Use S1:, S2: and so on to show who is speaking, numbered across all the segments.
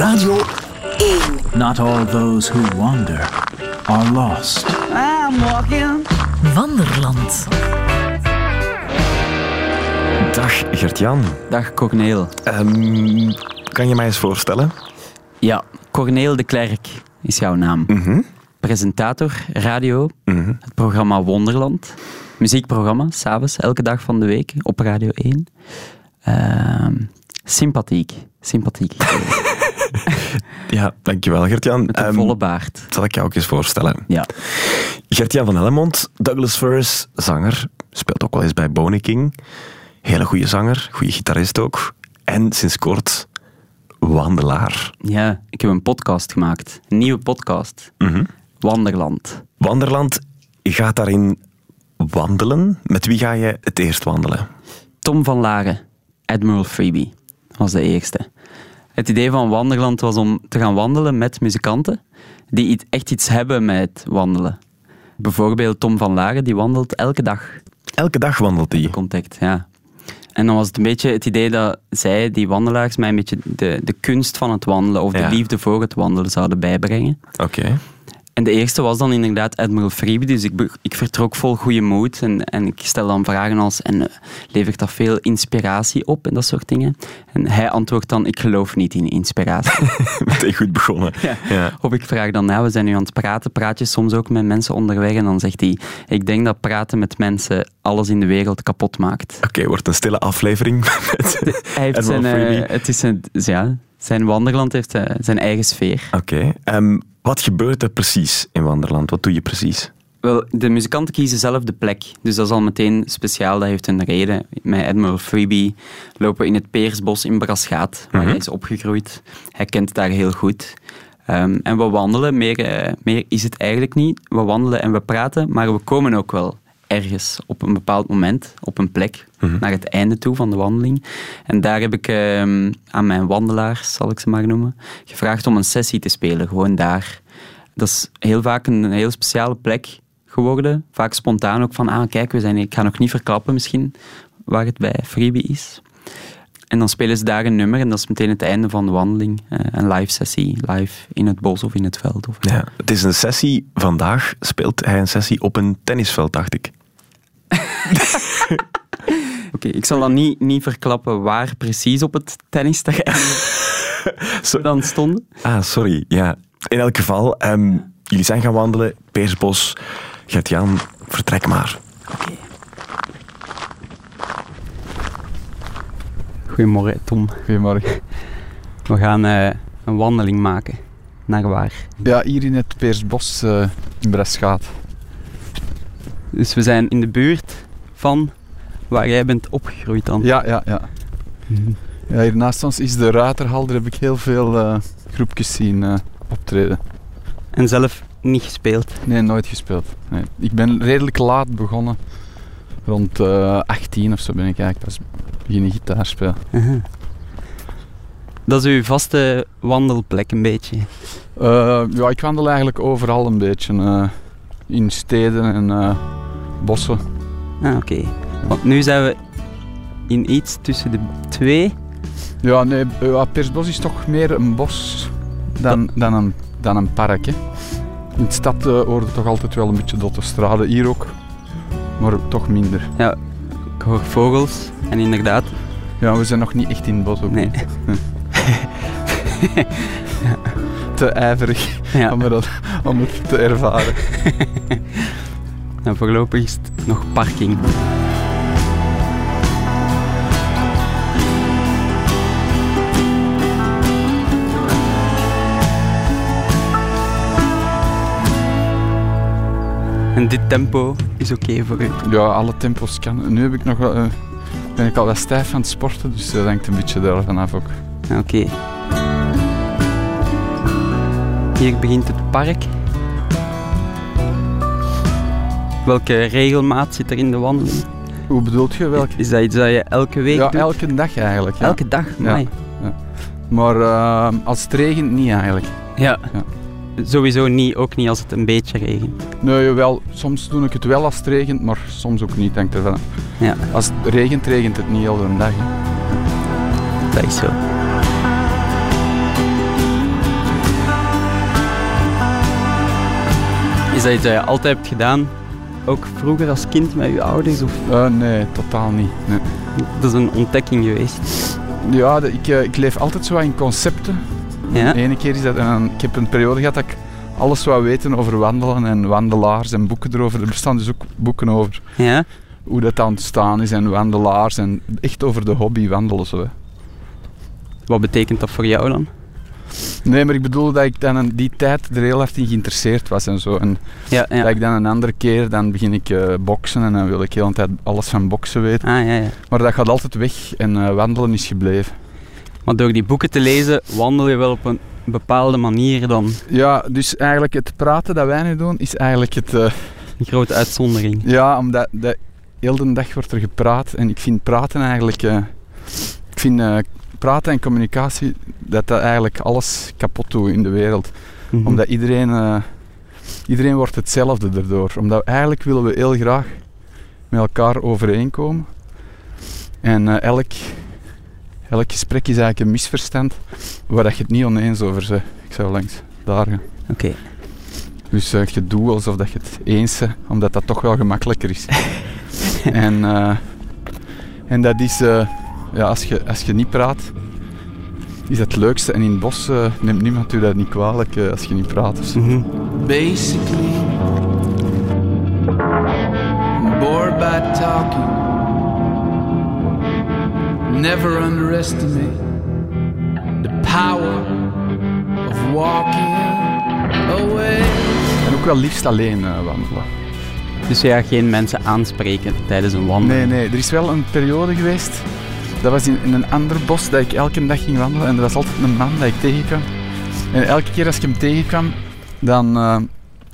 S1: Radio
S2: 1.
S3: Not all those who wander are lost.
S4: I'm walking.
S5: Wanderland.
S6: Dag Gert-Jan.
S7: Dag Corneel.
S6: Ehm, kan je mij eens voorstellen?
S7: Ja, Corneel de Klerk is jouw naam.
S6: Mhm.
S7: Presentator, radio,
S6: Mhm.
S7: het programma Wonderland. Muziekprogramma, s'avonds, elke dag van de week op Radio 1. Ehm, sympathiek, sympathiek.
S6: Ja, dankjewel Gert-Jan.
S7: Met een
S6: Ehm,
S7: volle baard.
S6: Zal ik jou ook eens voorstellen?
S7: Ja.
S6: Gert-Jan van Hellemond, Douglas Furs, zanger. Speelt ook wel eens bij Boney King. Hele goede zanger, goede gitarist ook. En sinds kort wandelaar.
S7: ja, ik heb een podcast gemaakt. Een nieuwe podcast.
S6: Mhm.
S7: Wanderland.
S6: Wanderland, je gaat daarin wandelen. Met wie ga je het eerst wandelen?
S7: Tom van Laren, Admiral Freebie, was de eerste. Het idee van Wanderland was om te gaan wandelen met muzikanten die echt iets hebben met wandelen. Bijvoorbeeld Tom van Laren, die wandelt elke dag.
S6: Elke dag wandelt hij.
S7: Contact, ja. En dan was het een beetje het idee dat zij, die wandelaars, mij een beetje de, de kunst van het wandelen of de liefde voor het wandelen zouden bijbrengen.
S6: Oké.
S7: En de eerste was dan inderdaad Admiral Freebie, dus ik, ik vertrok vol goede moed en, en ik stel dan vragen als, en eh, levert dat veel inspiratie op en dat soort dingen? En hij antwoordt dan, ik geloof niet in inspiratie.
S6: Meteen goed begonnen.
S7: Ja.
S6: Ja.
S7: Of ik vraag dan, nou, we zijn nu aan het praten, praat je soms ook met mensen onderweg? En dan zegt hij, ik denk dat praten met mensen alles in de wereld kapot maakt.
S6: Oké, wordt een stille aflevering. Met...
S7: Hij heeft
S6: Admiral
S7: zijn, eh, het is een, ja, zijn wanderland heeft eh, zijn eigen sfeer.
S6: Oké. ehm, wat gebeurt er precies in Wanderland? Wat doe je precies?
S7: Wel, de muzikanten kiezen zelf de plek. Dus dat is al meteen speciaal, dat heeft een reden. Met Admiral Freebie lopen we in het Peersbos in Braschaat, waar
S6: Mhm.
S7: hij is opgegroeid. Hij kent daar heel goed. Ehm, en we wandelen, meer, eh, meer is het eigenlijk niet. We wandelen en we praten, maar we komen ook wel ergens op een bepaald moment, op een plek,
S6: Mhm.
S7: naar het einde toe van de wandeling. En daar heb ik ehm, aan mijn wandelaars, zal ik ze maar noemen, gevraagd om een sessie te spelen, gewoon daar. Dat is heel vaak een heel speciale plek geworden. Vaak spontaan ook van, ah kijk, we zijn, ik ga nog niet verklappen misschien waar het bij Freebie is. En dan spelen ze daar een nummer en dat is meteen het einde van de wandeling. Eh, een live sessie, live in het bos of in het veld. Of
S6: Ja, het is een sessie. Vandaag speelt hij een sessie op een tennisveld, dacht ik.
S7: Oké, ik zal dan niet, niet verklappen waar precies op het tennisterrein dan stonden.
S6: Ah, sorry. Ja. In elk geval, ehm, jullie zijn gaan wandelen. Peersbos. Gert-Jan, vertrek maar.
S7: Goedemorgen, Tom.
S8: Goedemorgen.
S7: We gaan eh, een wandeling maken. Naar waar?
S8: Ja, hier in het Peersbos eh in Breschaat.
S7: Dus we zijn in de buurt van waar jij bent opgegroeid dan.
S8: Ja, ja, ja. ja. Hier naast ons is de Ruiterhal. Daar heb ik heel veel eh, groepjes zien eh, optreden.
S7: En zelf niet gespeeld.
S8: Nee, nooit gespeeld. Nee. Ik ben redelijk laat begonnen. Rond eh 18 of zo ben ik eigenlijk pas beginnen gitaar spelen.
S7: Aha. Dat is uw vaste wandelplek een beetje.
S8: Ja, ik wandel eigenlijk overal een beetje. in steden en bossen.
S7: Ah, oké. Want nu zijn we in iets tussen de twee.
S8: Ja, nee, eh, ja, Peersbos is toch meer een bos dan, dan, een, dan een park. Hè. In de stad eh hoorde toch altijd wel een beetje dotte straden, hier ook. Maar toch minder.
S7: Ik hoor vogels en inderdaad,
S8: Ja, we zijn nog niet echt in het bos ook.
S7: nee.
S8: Te ijverig
S7: Ja.
S8: om, dat- om het te ervaren.
S7: Nou, voorlopig is het nog parking. En dit tempo is oké voor u.
S8: Ja, alle tempos kan. Nu heb ik nog wel, eh, ben ik al wat stijf aan het sporten, dus dat hangt een beetje daarvan af ook.
S7: Oké. Hier begint het park. Welke regelmaat zit er in de wandeling?
S8: Hoe bedoelt je welke?
S7: Is dat iets dat je elke week
S8: ja, elke dag eigenlijk.
S7: Elke dag?
S8: Ja,
S7: ja.
S8: Maar eh, als het regent niet eigenlijk.
S7: Ja. Sowieso niet, ook niet als het een beetje regent.
S8: Nee, wel. Soms doe ik het wel als het regent, maar soms ook niet, denk ik ervan.
S7: Ja.
S8: Als het regent, regent het niet heel een dag. Hè.
S7: Dat is zo. Is dat iets dat je altijd hebt gedaan? Ook vroeger als kind met je ouders? Of
S8: Eh, nee, totaal niet. Nee.
S7: dat is een ontdekking geweest?
S8: Ja, ik, eh, ik leef altijd zo in concepten.
S7: Ja.
S8: De ene keer is dat... En dan, ik heb een periode gehad dat ik alles wou weten over wandelen en wandelaars en boeken erover. Er bestaan dus ook boeken over
S7: Ja?
S8: hoe dat aan het staan is en wandelaars en echt over de hobby wandelen zo.
S7: Wat betekent dat voor jou dan?
S8: Nee, maar ik bedoel dat ik dan in die tijd er heel hard in geïnteresseerd was en zo. En
S7: Ja, ja.
S8: dat ik dan een andere keer, dan begin ik eh, boksen en dan wil ik heel de tijd alles van boksen weten.
S7: Ah, ja, ja.
S8: Maar dat gaat altijd weg en eh, wandelen is gebleven.
S7: Maar door die boeken te lezen, wandel je wel op een bepaalde manier dan.
S8: Ja, dus eigenlijk het praten dat wij nu doen, is eigenlijk het... eh,
S7: Een grote uitzondering.
S8: ja, omdat de, heel de dag wordt er gepraat en ik vind praten eigenlijk... ik vind praten en communicatie, dat dat eigenlijk alles kapot doet in de wereld.
S7: Mhm.
S8: Omdat iedereen, eh, iedereen wordt hetzelfde daardoor. Omdat eigenlijk willen we heel graag met elkaar overeenkomen. En eh, elk, elk gesprek is eigenlijk een misverstand waar dat je het niet oneens over bent. Ik zou langs daar gaan.
S7: Oké.
S8: Dus eh, je doet alsof dat je het eens bent, omdat dat toch wel gemakkelijker is. en, en dat is, ja, als je, als je niet praat, is dat het leukste. En in het bos eh, neemt niemand u dat niet kwalijk eh, als je niet praat. of zo.
S7: Mhm.
S1: Basically, I'm bored by talking. Never underestimate the power of walking away.
S8: En ook wel liefst alleen eh, wandelen.
S7: Dus ja, geen mensen aanspreken tijdens een
S8: Nee,
S7: wandeling.
S8: nee, er is wel een periode geweest. Dat was in, in een ander bos dat ik elke dag ging wandelen. En er was altijd een man dat ik tegenkwam. En elke keer als ik hem tegenkwam, dan, eh,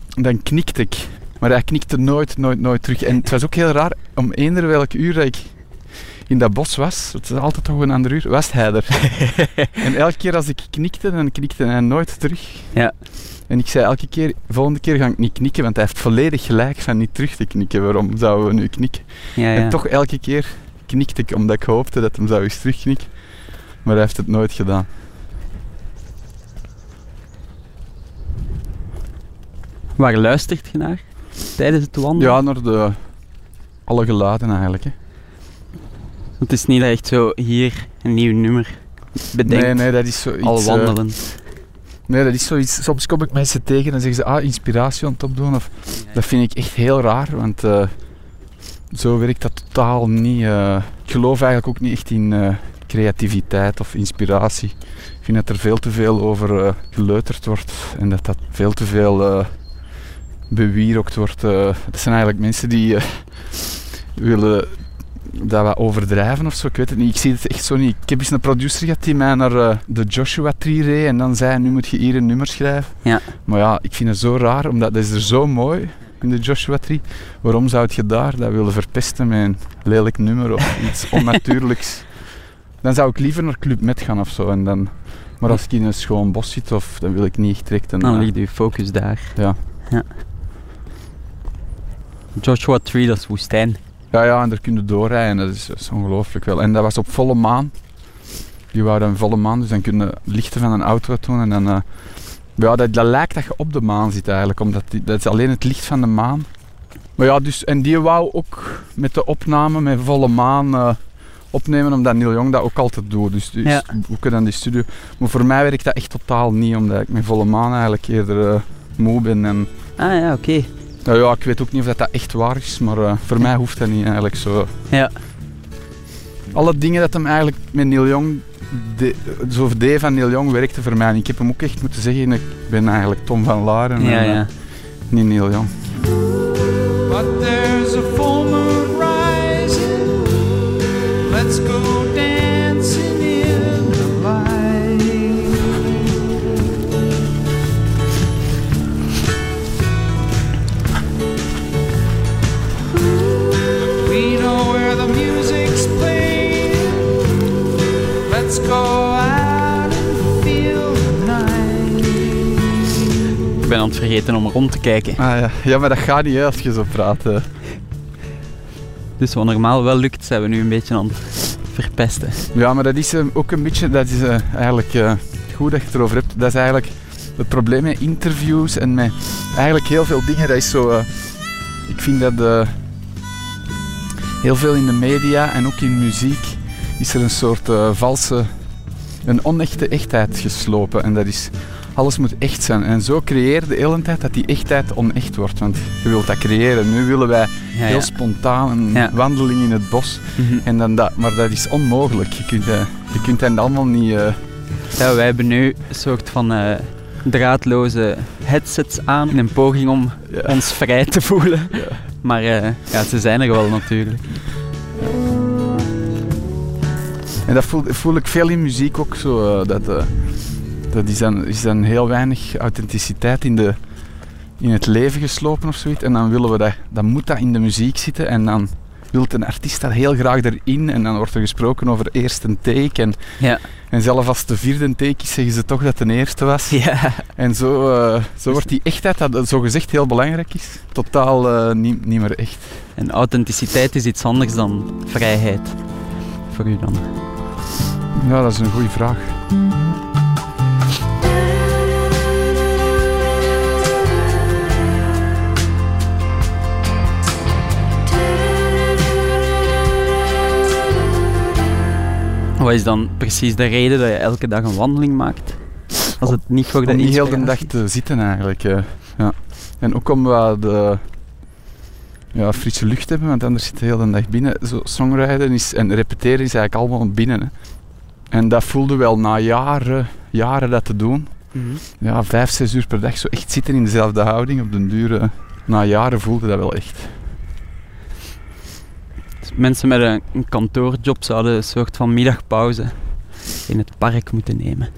S8: dan knikte ik. Maar hij knikte nooit, nooit, nooit terug. En het was ook heel raar, om eender welk uur dat ik in dat bos was, het is altijd toch een ander uur, was hij er. en elke keer als ik knikte, dan knikte hij nooit terug.
S7: Ja.
S8: En ik zei elke keer, volgende keer ga ik niet knikken, want hij heeft volledig gelijk van niet terug te knikken. Waarom zouden we nu knikken?
S7: Ja, ja.
S8: En toch elke keer knikte ik, omdat ik hoopte dat hem zou eens terugknikken. Maar hij heeft het nooit gedaan.
S7: Waar luistert je naar tijdens het wandelen?
S8: Ja, naar de, alle geluiden eigenlijk. Hè.
S7: Het is niet dat je echt zo hier een nieuw nummer bedenkt.
S8: Nee, nee, dat is zoiets...
S7: al
S8: eh,
S7: wandelen.
S8: nee, dat is zoiets... Soms kom ik mensen tegen en zeggen ze, ah, inspiratie aan het opdoen. Of, dat vind ik echt heel raar, want eh, zo werkt dat totaal niet. eh. ik geloof eigenlijk ook niet echt in eh, creativiteit of inspiratie. Ik vind dat er veel te veel over eh, geleuterd wordt en dat dat veel te veel bewierookt wordt. dat zijn eigenlijk mensen die willen dat wat overdrijven of zo. Ik weet het niet. Ik zie het echt zo niet. Ik heb eens een producer gehad die mij naar de Joshua Tree reed en dan zei: Nu moet je hier een nummer schrijven.
S7: Ja.
S8: Maar ja, ik vind het zo raar, omdat dat is er zo mooi in de Joshua Tree. Waarom zou je daar dat willen verpesten met een lelijk nummer of iets onnatuurlijks? Dan zou ik liever naar Club Met gaan of zo. En dan, maar als ik in een schoon bos zit, of, dan wil ik niet echt direct een.
S7: Dan
S8: eh,
S7: ligt je focus daar.
S8: Ja.
S7: ja. Joshua Tree, dat is woestijn.
S8: Ja, ja, en daar kun je doorrijden. Dat is, dat is ongelooflijk wel. En dat was op volle maan. Die waren een volle maan, dus dan kun je lichten van een auto doen. En dan, eh, ja, dat, dat lijkt dat je op de maan zit eigenlijk, omdat die, dat is alleen het licht van de maan. Maar ja, dus, en die wou ook met de opname met volle maan eh, opnemen, omdat Neil Young dat ook altijd doet. Dus, dus
S7: Ja.
S8: boeken dan die studio. Maar voor mij werkt dat echt totaal niet, omdat ik met volle maan eigenlijk eerder eh, moe ben. En,
S7: Ah ja, oké.
S8: nou ja, ik weet ook niet of dat, dat echt waar is, maar eh, voor mij hoeft dat niet eigenlijk zo.
S7: Ja.
S8: Alle dingen dat hem eigenlijk met Neil Young, de, zo deed van Neil Young, werkte voor mij. Ik heb hem ook echt moeten zeggen, ik ben eigenlijk Tom van Laren
S7: Ja,
S8: en eh,
S7: ja.
S8: niet Neil Young.
S7: Om rond te kijken.
S8: Ah, ja. ja, maar dat gaat niet hè, als je zo praat. eh.
S7: Dus wat normaal wel lukt, zijn we nu een beetje aan het verpesten.
S8: Ja, maar dat is eh, ook een beetje, dat is eh, eigenlijk eh, goed dat je het erover hebt. Dat is eigenlijk het probleem met interviews en met eigenlijk heel veel dingen, dat is zo... eh, ik vind dat heel veel in de media en ook in muziek is er een soort valse, een onechte echtheid geslopen. En dat is, alles moet echt zijn. En zo creëer de hele tijd dat die echtheid onecht wordt. Want je wilt dat creëren. Nu willen wij
S7: Ja,
S8: heel
S7: ja.
S8: spontaan een
S7: Ja.
S8: wandeling in het bos.
S7: Mhm.
S8: En dan dat, maar dat is onmogelijk. Je kunt, dat- je kunt dat allemaal niet... eh,
S7: Ja, wij hebben nu een soort van eh, draadloze headsets aan in een poging om
S8: ja.
S7: ons vrij te voelen.
S8: Ja.
S7: Maar eh, ja, ze zijn er wel natuurlijk.
S8: En dat voel, voel ik veel in muziek ook zo. eh, dat, eh, dat is, dan, is dan heel weinig authenticiteit in, de, in het leven geslopen of zoiets. En dan willen we dat, dan moet dat in de muziek zitten. En dan wil een artiest dat heel graag erin. En dan wordt er gesproken over eerst een take. En,
S7: Ja.
S8: en zelfs als de vierde take is, zeggen ze toch dat het de eerste was.
S7: Ja.
S8: En zo, eh, zo wordt die echtheid, dat zo gezegd heel belangrijk is, totaal eh, niet, niet meer echt.
S7: En authenticiteit is iets anders dan vrijheid. Voor u dan.
S8: Ja, dat is een goede vraag.
S7: Wat is dan precies de reden dat je elke dag een wandeling maakt? Als het niet voor de
S8: Om niet heel de dag te zitten eigenlijk. eh. ja. En ook om wat de ja, frisse lucht te hebben, want anders zit je de hele dag binnen. Zo, songwriten is, en repeteren is eigenlijk allemaal binnen. Hè. En dat voelde wel na jaren, jaren dat te doen.
S7: Mhm.
S8: Ja, vijf, zes uur per dag zo echt zitten in dezelfde houding op den duur. eh, na jaren voelde dat wel echt.
S7: Mensen met een, een kantoorjob zouden een soort van middagpauze in het park moeten nemen.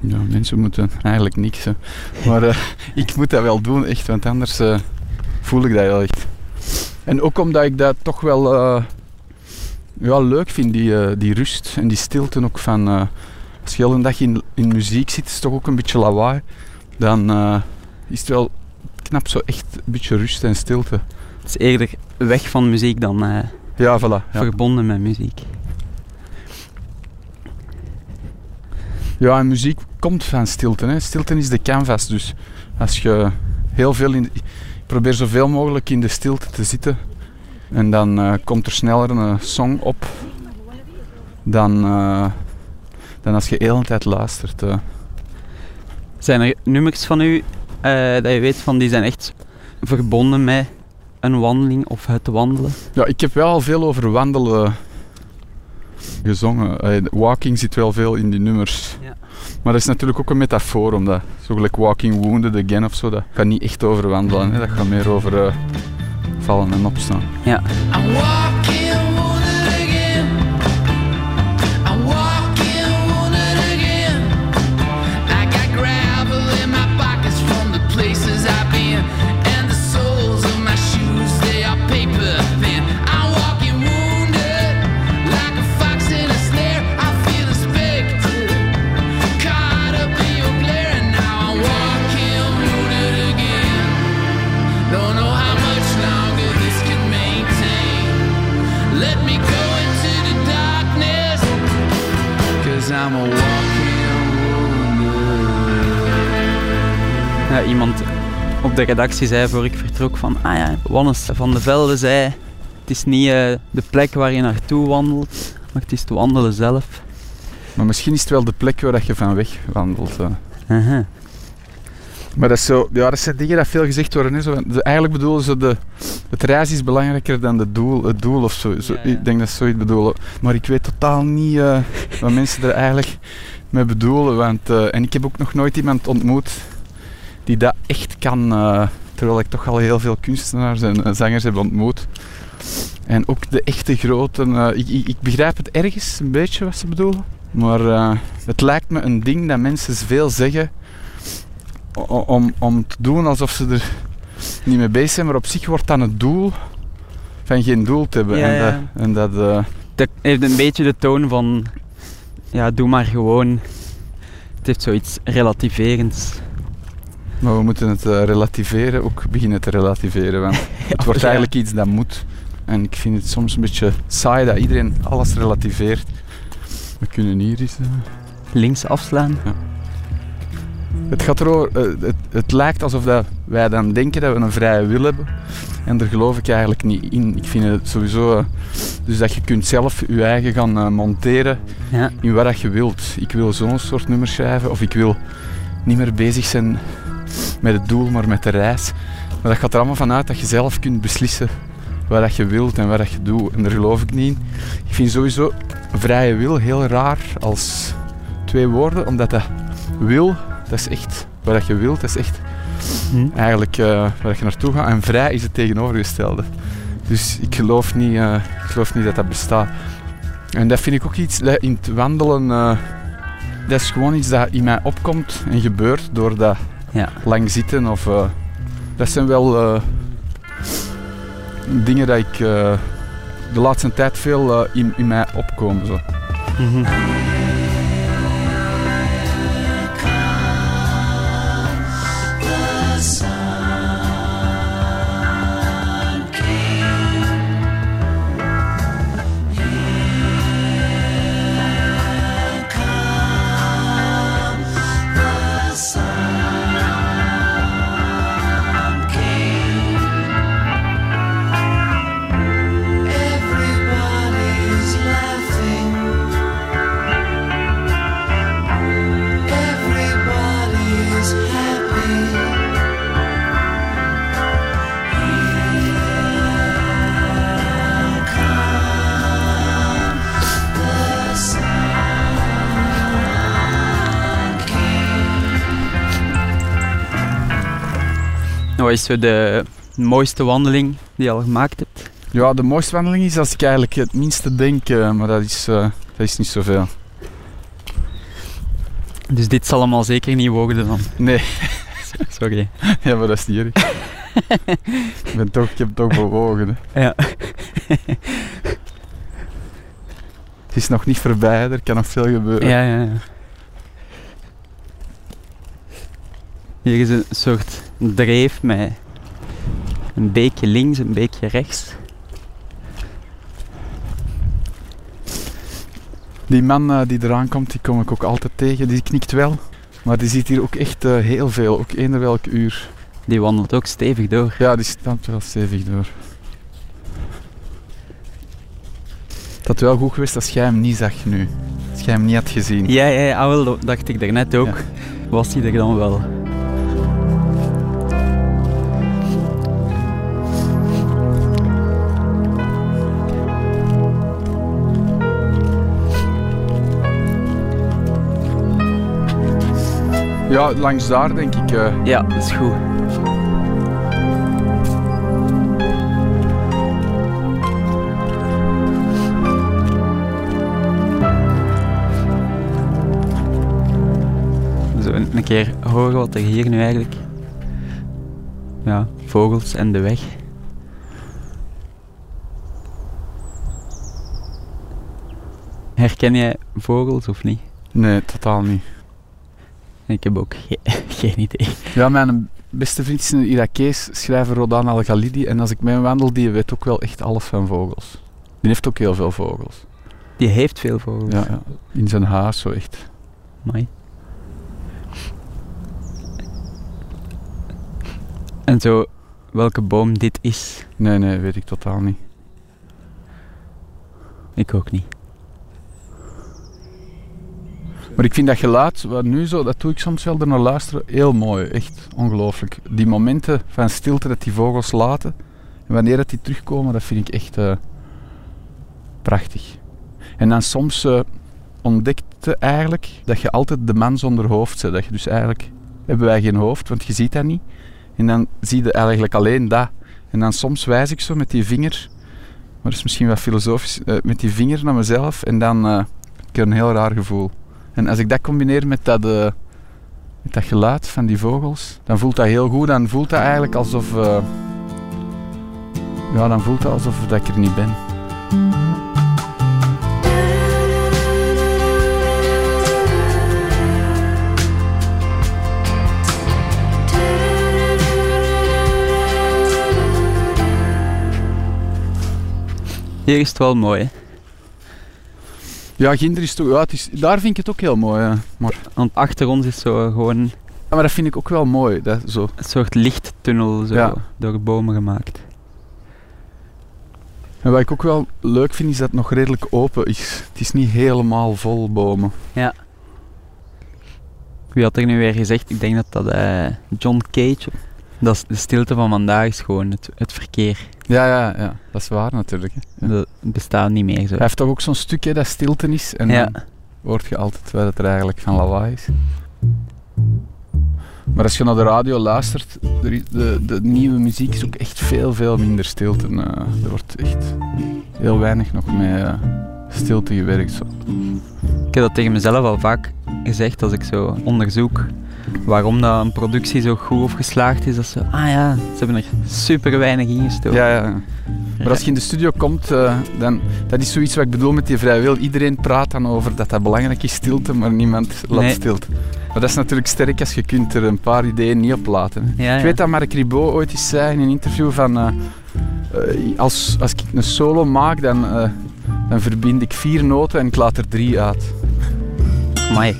S8: Ja, mensen moeten eigenlijk niks. hè. Maar eh, ik moet dat wel doen, echt, want anders eh, voel ik dat wel echt. En ook omdat ik dat toch wel ja, leuk vind, die, die rust en die stilte ook van... als je heel een dag in, in muziek zit, is het toch ook een beetje lawaai. Dan is het wel knap zo echt een beetje rust en stilte.
S7: Het is eerder weg van muziek dan
S8: Ja, voilà. Ja.
S7: verbonden met muziek.
S8: Ja, en muziek komt van stilte. Hè. Stilte is de canvas, dus als je heel veel in... Probeer zoveel mogelijk in de stilte te zitten. En dan eh, komt er sneller een song op dan, eh, dan als je de hele tijd luistert. eh.
S7: Zijn er nummers van u eh, dat je weet van die zijn echt verbonden met een wandeling of het wandelen?
S8: Ja, ik heb wel al veel over wandelen gezongen. Eh, walking zit wel veel in die nummers.
S7: Ja.
S8: Maar dat is natuurlijk ook een metafoor, omdat zo gelijk Walking Wounded Again of zo, dat gaat niet echt over wandelen. Hè. Dat gaat meer over eh, vallen en opstaan.
S7: Ja. Iemand op de redactie zei voor ik vertrok van, ah ja, Wannes van de Velde zei, het is niet eh, de plek waar je naartoe wandelt, maar het is het wandelen zelf.
S8: Maar misschien is het wel de plek waar dat je van weg wandelt. eh.
S7: Aha.
S8: Maar dat, is zo, ja, dat zijn dingen die veel gezegd worden. Hè. Zo, de- eigenlijk bedoelen ze de, het reis is belangrijker dan de doel, het doel of zo. zo
S7: Ja, ja.
S8: Ik denk dat ze zoiets bedoelen. Maar ik weet totaal niet eh, wat mensen er eigenlijk mee bedoelen. Want, eh, en ik heb ook nog nooit iemand ontmoet die dat echt kan. eh, terwijl ik toch al heel veel kunstenaars en eh, zangers heb ontmoet. En ook de echte grote. eh, ik, ik, ik begrijp het ergens een beetje wat ze bedoelen. Maar het lijkt me een ding dat mensen veel zeggen om, om te doen alsof ze er niet mee bezig zijn, maar op zich wordt dan het doel van geen doel te hebben.
S7: Ja,
S8: en
S7: ja.
S8: dat, en dat
S7: Dat heeft een beetje de toon van, ja, doe maar gewoon. Het heeft zoiets relativerends.
S8: Maar we moeten het eh, relativeren, ook beginnen te relativeren. Want het wordt
S7: ja.
S8: eigenlijk iets dat moet. En ik vind het soms een beetje saai dat iedereen alles relativeert. We kunnen hier eens... eh,
S7: Links afslaan.
S8: Ja. Het gaat erover, eh, het, het lijkt alsof dat wij dan denken dat we een vrije wil hebben. En daar geloof ik eigenlijk niet in. Ik vind het sowieso... dus dat je kunt zelf je eigen gaan monteren
S7: Ja.
S8: in wat dat je wilt. Ik wil zo'n soort nummer schrijven. Of ik wil niet meer bezig zijn met het doel, maar met de reis. Maar dat gaat er allemaal vanuit dat je zelf kunt beslissen wat dat je wilt en wat dat je doet. En daar geloof ik niet in. Ik vind sowieso vrije wil heel raar als twee woorden, omdat dat wil, dat is echt wat dat je wilt, dat is echt
S7: Hm.
S8: eigenlijk eh, waar dat je naartoe gaat. En vrij is het tegenovergestelde. Dus ik geloof niet, eh, ik geloof niet dat dat bestaat. En dat vind ik ook iets in het wandelen. eh, dat is gewoon iets dat in mij opkomt en gebeurt door dat
S7: Ja.
S8: lang zitten. Of, eh, dat zijn wel eh, dingen dat ik eh, de laatste tijd veel in, in mij opkomen. Zo.
S7: Mhm. Wat is zo de mooiste wandeling die je al gemaakt hebt?
S8: Ja, de mooiste wandeling is als ik eigenlijk het minste denk, eh, maar dat is, eh, dat is niet zoveel.
S7: Dus dit zal allemaal zeker niet worden dan.
S8: Nee,
S7: Sorry.
S8: ja, maar dat is niet erg. ik, ben toch, ik heb toch bewogen. Hè.
S7: Ja.
S8: Het is nog niet voorbij, er kan nog veel gebeuren.
S7: Ja, ja, ja. Hier is een soort dreef met een beekje links, een beekje rechts.
S8: Die man eh, die eraan komt, die kom ik ook altijd tegen. Die knikt wel. Maar die ziet hier ook echt eh, heel veel, ook eender welk uur.
S7: Die wandelt ook stevig door.
S8: Ja, die staat wel stevig door. Dat had wel goed geweest als jij hem niet zag nu. Als jij hem niet had gezien.
S7: Ja, ja, ja, ah, wel, dat dacht ik daarnet ook.
S8: Ja.
S7: Was hij er dan wel?
S8: Ja, langs daar denk ik. eh,
S7: Ja, dat is goed. Zo een een keer horen wat er hier nu eigenlijk... Ja, vogels en de weg. Herken jij vogels of niet?
S8: nee, totaal niet.
S7: Ik heb ook ge- geen idee.
S8: Ja, mijn beste vriend is een Irakees schrijver Rodan Al-Ghalidi. En als ik met hem wandel, die weet ook wel echt alles van vogels. Die heeft ook heel veel vogels.
S7: Die heeft veel vogels.
S8: Ja, ja. In zijn huis, zo echt.
S7: Amai. En zo, welke boom dit is,
S8: Nee, nee, weet ik totaal niet.
S7: ik ook niet.
S8: Maar ik vind dat geluid, wat nu zo, dat doe ik soms wel naar luisteren, heel mooi. Echt ongelooflijk. Die momenten van stilte dat die vogels laten. En wanneer dat die terugkomen, dat vind ik echt eh, prachtig. En dan soms eh, ontdekte eigenlijk dat je altijd de man zonder hoofd bent. Dat je dus eigenlijk, hebben wij geen hoofd, want je ziet dat niet. En dan zie je eigenlijk alleen dat. En dan soms wijs ik zo met die vinger, maar dat is misschien wat filosofisch, eh, met die vinger naar mezelf. En dan heb ik een heel raar gevoel. En als ik dat combineer met dat, eh, met dat geluid van die vogels, dan voelt dat heel goed. Dan voelt dat eigenlijk alsof... eh, ja, dan voelt dat alsof dat ik er niet ben.
S7: Hier is het wel mooi, hè?
S8: Ja, Ginder is toch... Ja, het is, daar vind ik het ook heel mooi. ja. Maar
S7: Want achter ons is zo gewoon
S8: maar dat vind ik ook wel mooi. Dat, zo.
S7: Een soort lichttunnel zo
S8: Ja.
S7: door bomen gemaakt.
S8: En wat ik ook wel leuk vind, is dat het nog redelijk open is. Het is niet helemaal vol bomen.
S7: Wie had er nu weer gezegd? Ik denk dat dat eh, John Cage... Dat is de stilte van vandaag is gewoon het, het verkeer.
S8: Ja, ja, ja. Dat is waar natuurlijk. hè. Ja.
S7: Dat bestaat niet meer zo.
S8: Hij heeft toch ook zo'n stukje dat stilte is. En
S7: Ja.
S8: dan hoort je altijd wat het er eigenlijk van lawaai is. Maar als je naar de radio luistert, er is- de, de nieuwe muziek is ook echt veel, veel minder stilte. Eh, er wordt echt heel weinig nog met eh, stilte gewerkt. Zo.
S7: Ik heb dat tegen mezelf al vaak gezegd als ik zo onderzoek waarom dat een productie zo goed of geslaagd is. Dat ze, ah ja, ze hebben er super weinig in gestoken.
S8: Ja, ja. Maar als je in de studio komt, eh, dan, dat is zoiets wat ik bedoel met die vrije wil. Iedereen praat dan over dat dat belangrijk is, stilte, maar niemand laat
S7: Nee.
S8: stilte. Maar dat is natuurlijk sterk als je kunt er een paar ideeën niet op laten.
S7: Ja,
S8: Ik
S7: ja.
S8: weet dat Mark Ribot ooit eens zei in een interview van... eh, eh, als, als ik een solo maak, dan, eh, dan verbind ik vier noten en ik laat er drie uit.
S7: Amai.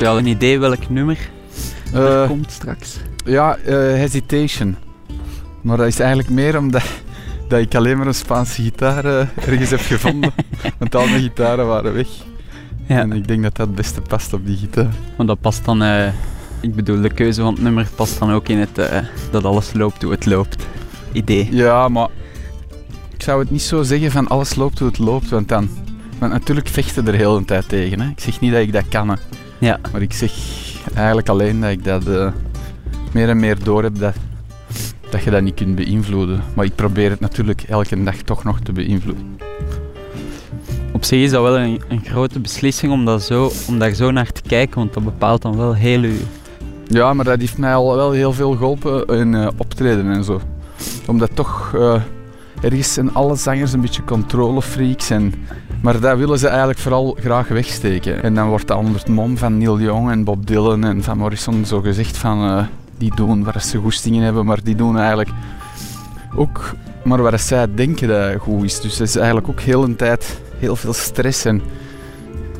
S7: Heb je al een idee welk nummer er
S8: Eh,
S7: komt straks?
S8: ja, eh, Hesitation. Maar dat is eigenlijk meer omdat dat ik alleen maar een Spaanse gitaar eh, ergens heb gevonden. Want al mijn gitaren waren weg.
S7: Ja,
S8: En ik denk dat dat het beste past op die gitaar.
S7: want dat past dan... ik bedoel, de keuze van het nummer past dan ook in het dat alles loopt hoe het loopt. Idee.
S8: Ja, maar ik zou het niet zo zeggen van alles loopt hoe het loopt, want dan... Want natuurlijk vechten er heel een tijd tegen. Hè. Ik zeg niet dat ik dat kan, hè.
S7: Ja.
S8: maar ik zeg eigenlijk alleen dat ik dat eh, meer en meer door heb dat, dat je dat niet kunt beïnvloeden. Maar ik probeer het natuurlijk elke dag toch nog te beïnvloeden.
S7: Op zich is dat wel een, een grote beslissing om, dat zo, om daar zo naar te kijken, want dat bepaalt dan wel heel uw...
S8: Ja, maar dat heeft mij al wel heel veel geholpen in eh, optreden en zo. Omdat toch eh, ergens zijn alle zangers een beetje controlefreaks. En, maar dat willen ze eigenlijk vooral graag wegsteken. En dan wordt dat onder het mom van Neil Young en Bob Dylan en van Morrison zo gezegd van... eh, die doen waar ze goestingen hebben, maar die doen eigenlijk ook maar waar zij denken dat goed is. Dus het is eigenlijk ook heel een tijd heel veel stress. En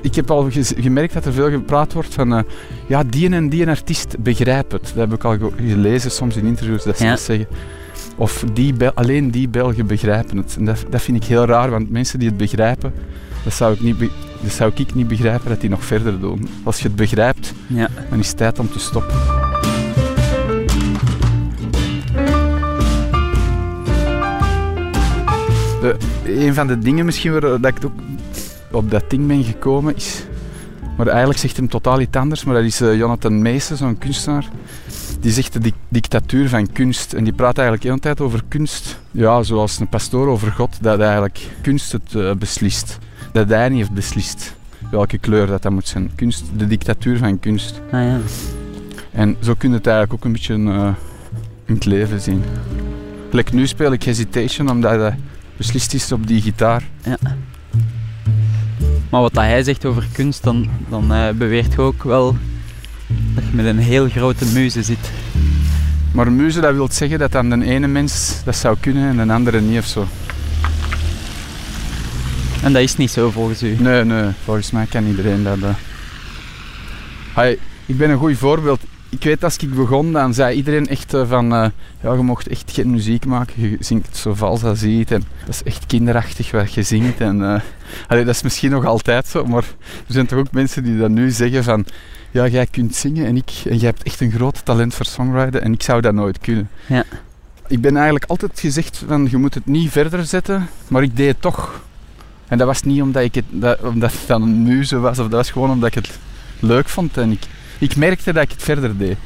S8: ik heb al gemerkt dat er veel gepraat wordt van... eh, ja, die en die artiest begrijpt het. Dat heb ik al ge- gelezen soms in interviews dat ze
S7: Ja.
S8: dat zeggen. Of die Bel- alleen die Belgen begrijpen het. En dat, dat vind ik heel raar, want mensen die het begrijpen, dat zou, ik niet dat zou ik niet begrijpen dat die nog verder doen. Als je het begrijpt,
S7: Ja.
S8: dan is het tijd om te stoppen. De, een van de dingen misschien waar dat ik ook op dat ding ben gekomen is... Maar eigenlijk zegt hem totaal iets anders, maar dat is eh, Jonathan Meesen, zo'n kunstenaar. Die zegt de dic- dictatuur van kunst. En die praat eigenlijk de hele tijd over kunst. Ja, zoals een pastoor over God, dat eigenlijk kunst het eh, beslist. Dat hij niet heeft beslist welke kleur dat, dat moet zijn. Kunst, de dictatuur van kunst.
S7: Ah ja.
S8: En zo kun je het eigenlijk ook een beetje eh, in het leven zien. Gelijk nu speel ik Hesitation, omdat dat beslist is op die gitaar.
S7: Maar wat dat hij zegt over kunst, dan, dan eh, beweert je ook wel dat je met een heel grote muze zit.
S8: Maar een muze, dat wil zeggen dat dan de ene mens dat zou kunnen en de andere niet of zo.
S7: En dat is niet zo volgens u.
S8: Nee, nee, volgens mij kan iedereen dat. Hai, ik ben een goed voorbeeld. Ik weet als ik begon, dan zei iedereen echt eh, van... eh, ja, je mocht echt geen muziek maken. Je zingt zo vals als je ziet. En dat is echt kinderachtig wat je zingt. En, eh, allee, dat is misschien nog altijd zo, maar er zijn toch ook mensen die dat nu zeggen van... Ja, jij kunt zingen en, ik, en jij hebt echt een groot talent voor songwriten en ik zou dat nooit kunnen.
S7: Ja.
S8: Ik ben eigenlijk altijd gezegd van je moet het niet verder zetten, maar ik deed het toch. En dat was niet omdat, ik het, dat, omdat het dan een muze was, of dat was gewoon omdat ik het leuk vond. En ik, ik merkte dat ik het verder deed.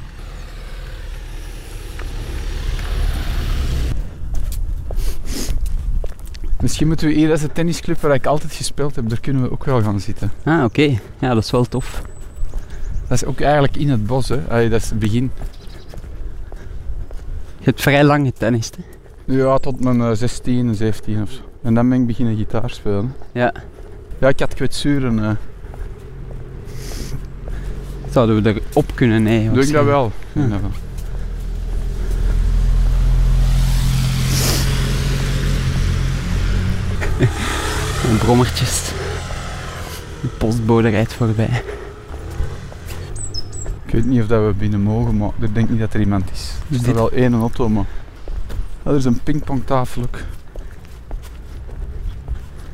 S8: Misschien moeten we hier, dat is de tennisclub waar ik altijd gespeeld heb, daar kunnen we ook wel gaan zitten.
S7: Ah, oké. Ja, dat is wel tof.
S8: Dat is ook eigenlijk in het bos, hè. Allee, dat is het begin.
S7: Je hebt vrij lang getennist. hè?
S8: Ja, tot mijn eh, 16, 17 of zo. En dan ben ik beginnen gitaar spelen.
S7: Ja.
S8: Ja, ik had kwetsuren. eh
S7: Zouden we erop kunnen nemen?
S8: doe ik dat wel. Ja.
S7: Brommertjes. De postbode rijdt voorbij.
S8: Ik weet niet of dat we binnen mogen, maar ik denk niet dat er iemand is. Er
S7: Is
S8: wel één auto, maar... Ja, er is een pingpongtafel ook.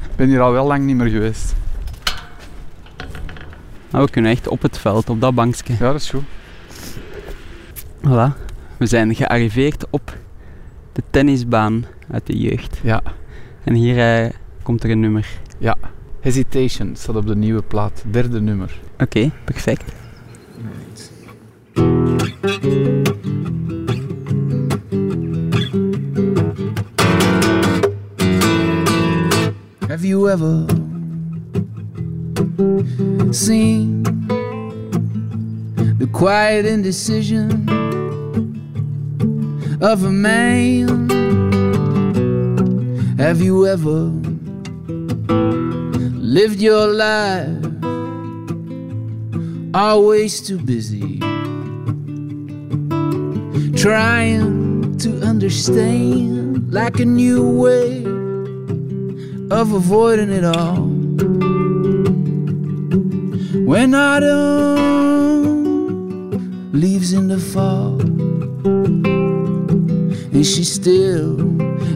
S8: Ik ben hier al wel lang niet meer geweest.
S7: Maar we kunnen echt op het veld, op dat bankje.
S8: Ja, dat is goed.
S7: Voilà. We zijn gearriveerd op de tennisbaan uit de jeugd.
S8: Ja.
S7: En hier eh, komt er een nummer.
S8: Ja. Hesitation staat op de nieuwe plaat. Derde nummer.
S7: Oké, perfect.
S1: Have you ever seen the quiet indecision of a man? Have you ever lived your life always too busy trying to understand like a new way? of avoiding it all. When autumn leaves in the fall, and she still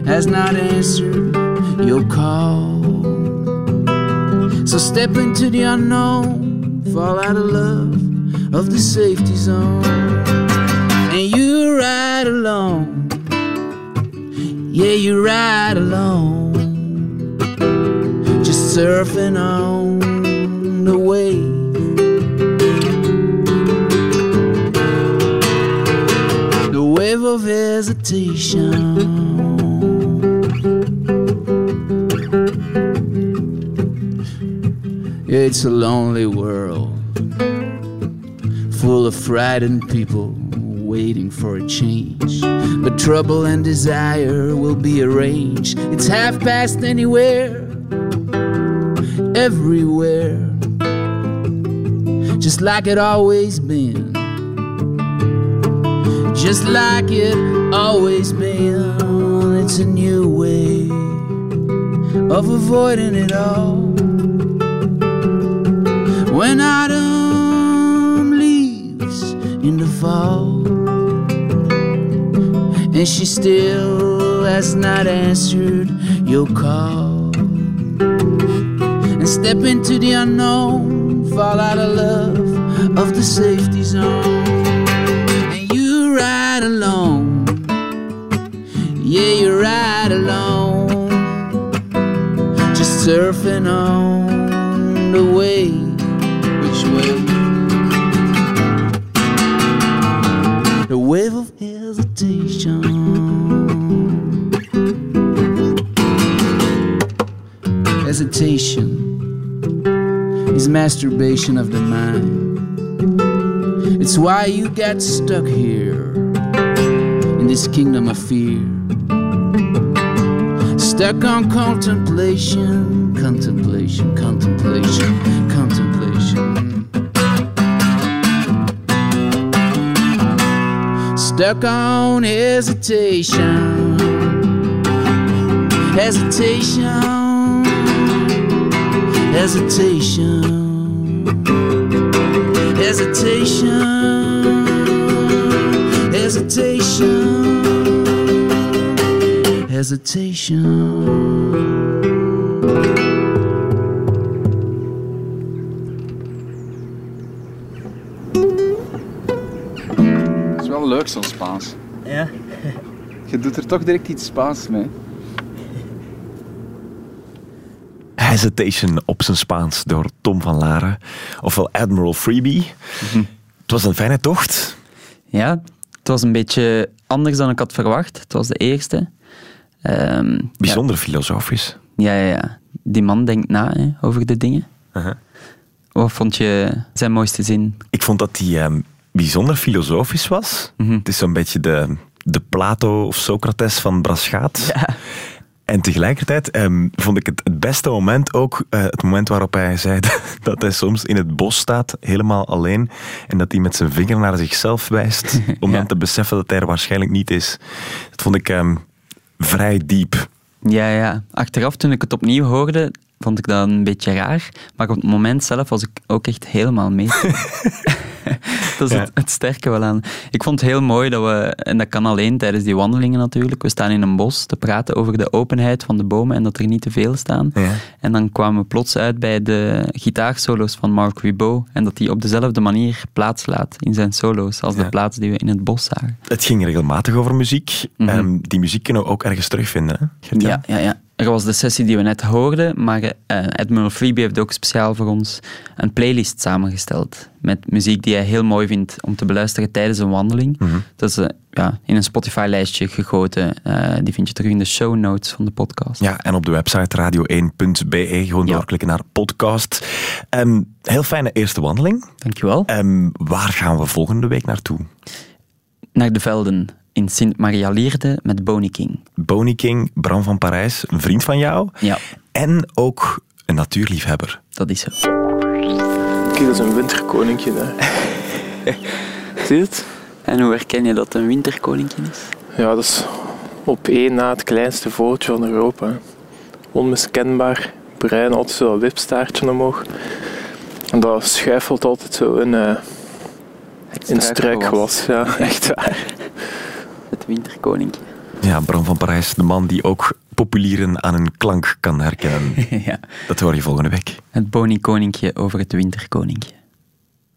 S1: has not answered your call. So step into the unknown, fall out of love of the safety zone, and you ride alone. Yeah, you ride alone just surfing on the wave. Of hesitation. It's a lonely world full of frightened people waiting for a change. But trouble and desire will be arranged. It's half past anywhere everywhere, just like it always been, just like it always been. It's a new way of avoiding it all. When autumn leaves in the fall, and she still has not answered your call and step into the unknown, fall out of love of the safety zone. Alone, yeah, you ride alone, just surfing on the wave. Which way? The wave of hesitation. Hesitation is masturbation of the mind. It's why you got stuck here this kingdom of fear. Stuck on contemplation, contemplation, contemplation, contemplation. Stuck on hesitation, hesitation hesitation, hesitation, hesitation, hesitation.
S8: Het is wel leuk zo'n Spaans.
S7: Ja.
S8: Je doet er toch direct iets Spaans mee.
S6: Hesitation op zijn Spaans door Tom van Laren, ofwel Admiral Freebie. Het was een fijne tocht.
S7: Ja, het was een beetje anders dan ik had verwacht. Het was de eerste. Ehm,
S6: Bijzonder filosofisch.
S7: Ja, ja, ja. Die man denkt na hè, over de dingen.
S6: Uh-huh.
S7: Wat vond je zijn mooiste zin?
S6: Ik vond dat die ehm, bijzonder filosofisch was.
S7: Mhm.
S6: Het is zo'n beetje de, de Plato of Socrates van Braschaat. En tegelijkertijd ehm, vond ik het, het beste moment ook eh, het moment waarop hij zei dat hij soms in het bos staat, helemaal alleen, en dat hij met zijn vinger naar zichzelf wijst, om
S7: Ja.
S6: dan te beseffen dat hij er waarschijnlijk niet is. Dat vond ik vrij diep.
S7: Ja, ja. Achteraf, toen ik het opnieuw hoorde, vond ik dat een beetje raar. Maar op het moment zelf was ik ook echt helemaal mee. dat is
S6: Ja.
S7: het, het sterke wel aan. Ik vond het heel mooi dat we, en dat kan alleen tijdens die wandelingen natuurlijk, we staan in een bos te praten over de openheid van de bomen en dat er niet te veel staan.
S6: Ja.
S7: En dan kwamen we plots uit bij de gitaarsolo's van Mark Ribot en dat hij op dezelfde manier plaats laat in zijn solo's als
S6: Ja.
S7: de plaats die we in het bos zagen.
S6: Het ging regelmatig over muziek.
S7: Mhm.
S6: Ehm, die muziek kunnen we ook ergens terugvinden. Hè?
S7: Ja, ja, ja. Er was de sessie die we net hoorden, maar eh Admiral Freebie heeft ook speciaal voor ons een playlist samengesteld. Met muziek die hij heel mooi vindt om te beluisteren tijdens een wandeling.
S6: Mhm.
S7: Dat is eh, ja, in een Spotify-lijstje gegoten. Eh, die vind je terug in de show notes van de podcast.
S6: Ja, en op de website radio1.be gewoon
S7: Ja.
S6: doorklikken naar podcast. Ehm, heel fijne eerste wandeling.
S7: Dankjewel.
S6: Ehm, waar gaan we volgende week naartoe?
S7: Naar de velden in Sint-Maria-Lierde met Boney King.
S6: Boney King, Bram van Parijs, een vriend van jou.
S7: Ja,
S6: En ook een natuurliefhebber.
S7: dat is zo.
S2: Kijk, dat is een winterkoninkje daar. Zie je het?
S7: En hoe herken je dat een winterkoninkje is?
S2: Ja, dat is op één na het kleinste vogeltje van Europa. Onmiskenbaar, bruin, altijd zo dat wipstaartje omhoog. En dat schuifelt altijd zo in, eh in struikgewas. Ja, echt waar.
S7: Het winterkoninkje.
S6: Ja, Bram van Parijs, de man die ook populieren aan een klank kan herkennen.
S7: ja.
S6: Dat hoor je volgende week.
S7: Het Boney-koninkje over het winterkoninkje.